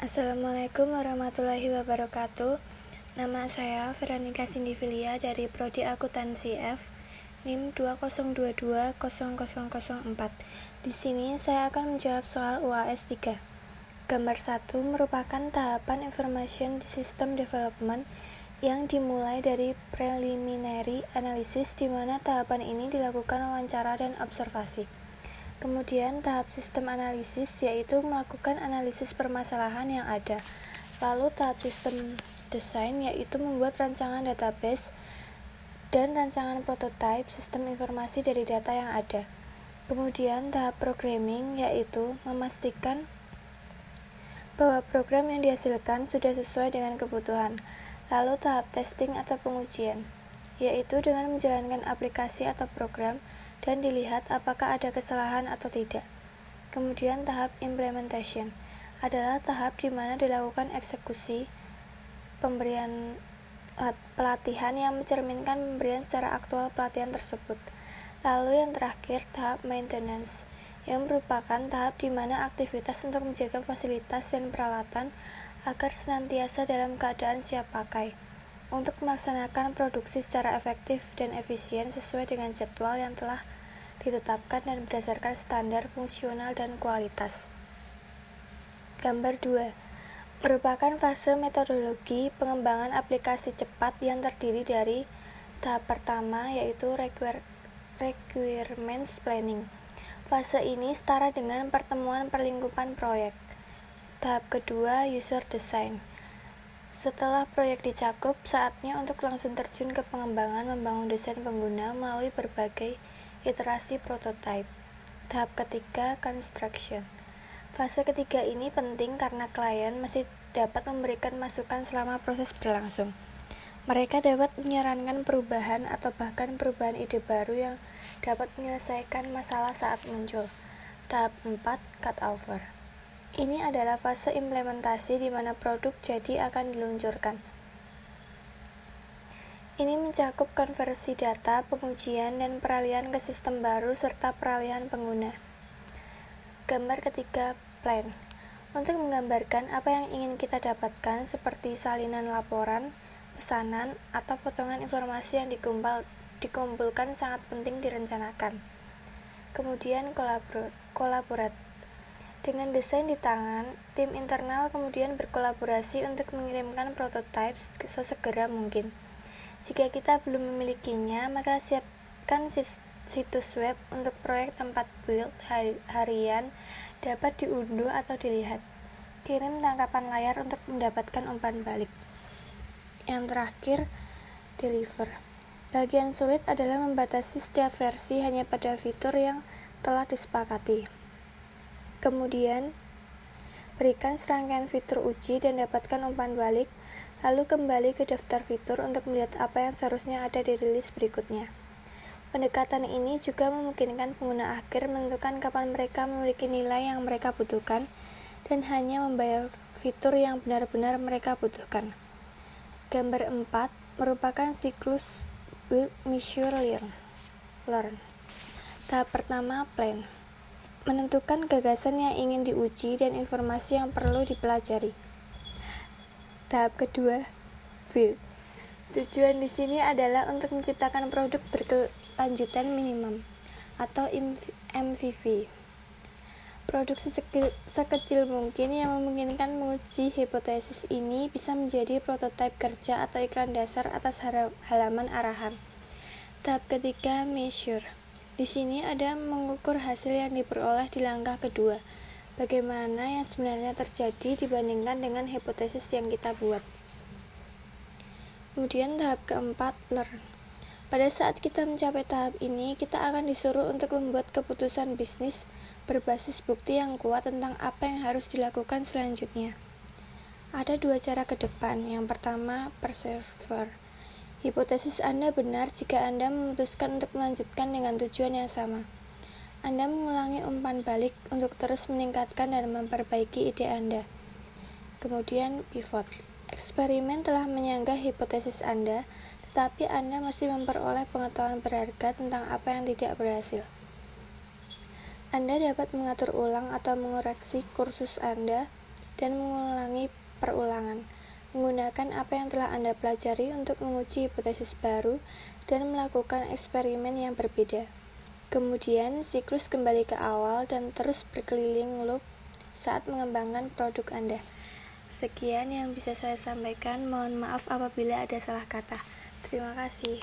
Assalamualaikum warahmatullahi wabarakatuh. Nama saya Veronica Sindivilia dari Prodi Akuntansi F NIM 20220004. Di sini saya akan menjawab soal UAS 3. Gambar 1 merupakan tahapan Information System Development yang dimulai dari preliminary analysis di mana tahapan ini dilakukan wawancara dan observasi. Kemudian tahap sistem analisis yaitu melakukan analisis permasalahan yang ada. Lalu tahap sistem desain yaitu membuat rancangan database dan rancangan prototipe sistem informasi dari data yang ada. Kemudian tahap programming yaitu memastikan bahwa program yang dihasilkan sudah sesuai dengan kebutuhan. Lalu tahap testing atau pengujian yaitu dengan menjalankan aplikasi atau program dan dilihat apakah ada kesalahan atau tidak. Kemudian tahap implementation adalah tahap di mana dilakukan eksekusi pemberian pelatihan yang mencerminkan pemberian secara aktual pelatihan tersebut. Lalu yang terakhir tahap maintenance yang merupakan tahap di mana aktivitas untuk menjaga fasilitas dan peralatan agar senantiasa dalam keadaan siap pakai untuk melaksanakan produksi secara efektif dan efisien sesuai dengan jadwal yang telah ditetapkan dan berdasarkan standar fungsional dan kualitas. Gambar 2 merupakan fase metodologi pengembangan aplikasi cepat yang terdiri dari tahap pertama yaitu requirements planning. Fase ini setara dengan pertemuan perlingkupan proyek. Tahap kedua user design setelah proyek dicakup, saatnya untuk langsung terjun ke pengembangan membangun desain pengguna melalui berbagai iterasi prototype. Tahap ketiga, construction. Fase ketiga ini penting karena klien masih dapat memberikan masukan selama proses berlangsung. Mereka dapat menyarankan perubahan atau bahkan perubahan ide baru yang dapat menyelesaikan masalah saat muncul. Tahap 4, cut over. Ini adalah fase implementasi di mana produk jadi akan diluncurkan. Ini mencakup konversi data, pengujian, dan peralihan ke sistem baru serta peralihan pengguna. Gambar ketiga, plan. Untuk menggambarkan apa yang ingin kita dapatkan seperti salinan laporan, pesanan, atau potongan informasi yang dikumpul, dikumpulkan sangat penting direncanakan. Kemudian kolaborat dengan desain di tangan, tim internal kemudian berkolaborasi untuk mengirimkan prototipe sesegera mungkin. Jika kita belum memilikinya, maka siapkan situs web untuk proyek tempat build harian dapat diunduh atau dilihat. Kirim tangkapan layar untuk mendapatkan umpan balik. Yang terakhir, deliver. Bagian sulit adalah membatasi setiap versi hanya pada fitur yang telah disepakati. Kemudian, berikan serangkaian fitur uji dan dapatkan umpan balik, lalu kembali ke daftar fitur untuk melihat apa yang seharusnya ada di rilis berikutnya. Pendekatan ini juga memungkinkan pengguna akhir menentukan kapan mereka memiliki nilai yang mereka butuhkan dan hanya membayar fitur yang benar-benar mereka butuhkan. Gambar 4 merupakan siklus build, measure, learn. Tahap pertama, plan menentukan gagasan yang ingin diuji dan informasi yang perlu dipelajari. Tahap kedua, build. Tujuan di sini adalah untuk menciptakan produk berkelanjutan minimum atau MVP. Produk sekecil mungkin yang memungkinkan menguji hipotesis ini bisa menjadi prototipe kerja atau iklan dasar atas halaman arahan. Tahap ketiga, measure di sini ada mengukur hasil yang diperoleh di langkah kedua. Bagaimana yang sebenarnya terjadi dibandingkan dengan hipotesis yang kita buat. Kemudian tahap keempat, learn. Pada saat kita mencapai tahap ini, kita akan disuruh untuk membuat keputusan bisnis berbasis bukti yang kuat tentang apa yang harus dilakukan selanjutnya. Ada dua cara ke depan. Yang pertama, persevere Hipotesis Anda benar jika Anda memutuskan untuk melanjutkan dengan tujuan yang sama. Anda mengulangi umpan balik untuk terus meningkatkan dan memperbaiki ide Anda. Kemudian pivot. Eksperimen telah menyanggah hipotesis Anda, tetapi Anda masih memperoleh pengetahuan berharga tentang apa yang tidak berhasil. Anda dapat mengatur ulang atau mengoreksi kursus Anda dan mengulangi perulangan. Menggunakan apa yang telah Anda pelajari untuk menguji hipotesis baru dan melakukan eksperimen yang berbeda. Kemudian, siklus kembali ke awal dan terus berkeliling loop saat mengembangkan produk Anda. Sekian yang bisa saya sampaikan. Mohon maaf apabila ada salah kata. Terima kasih.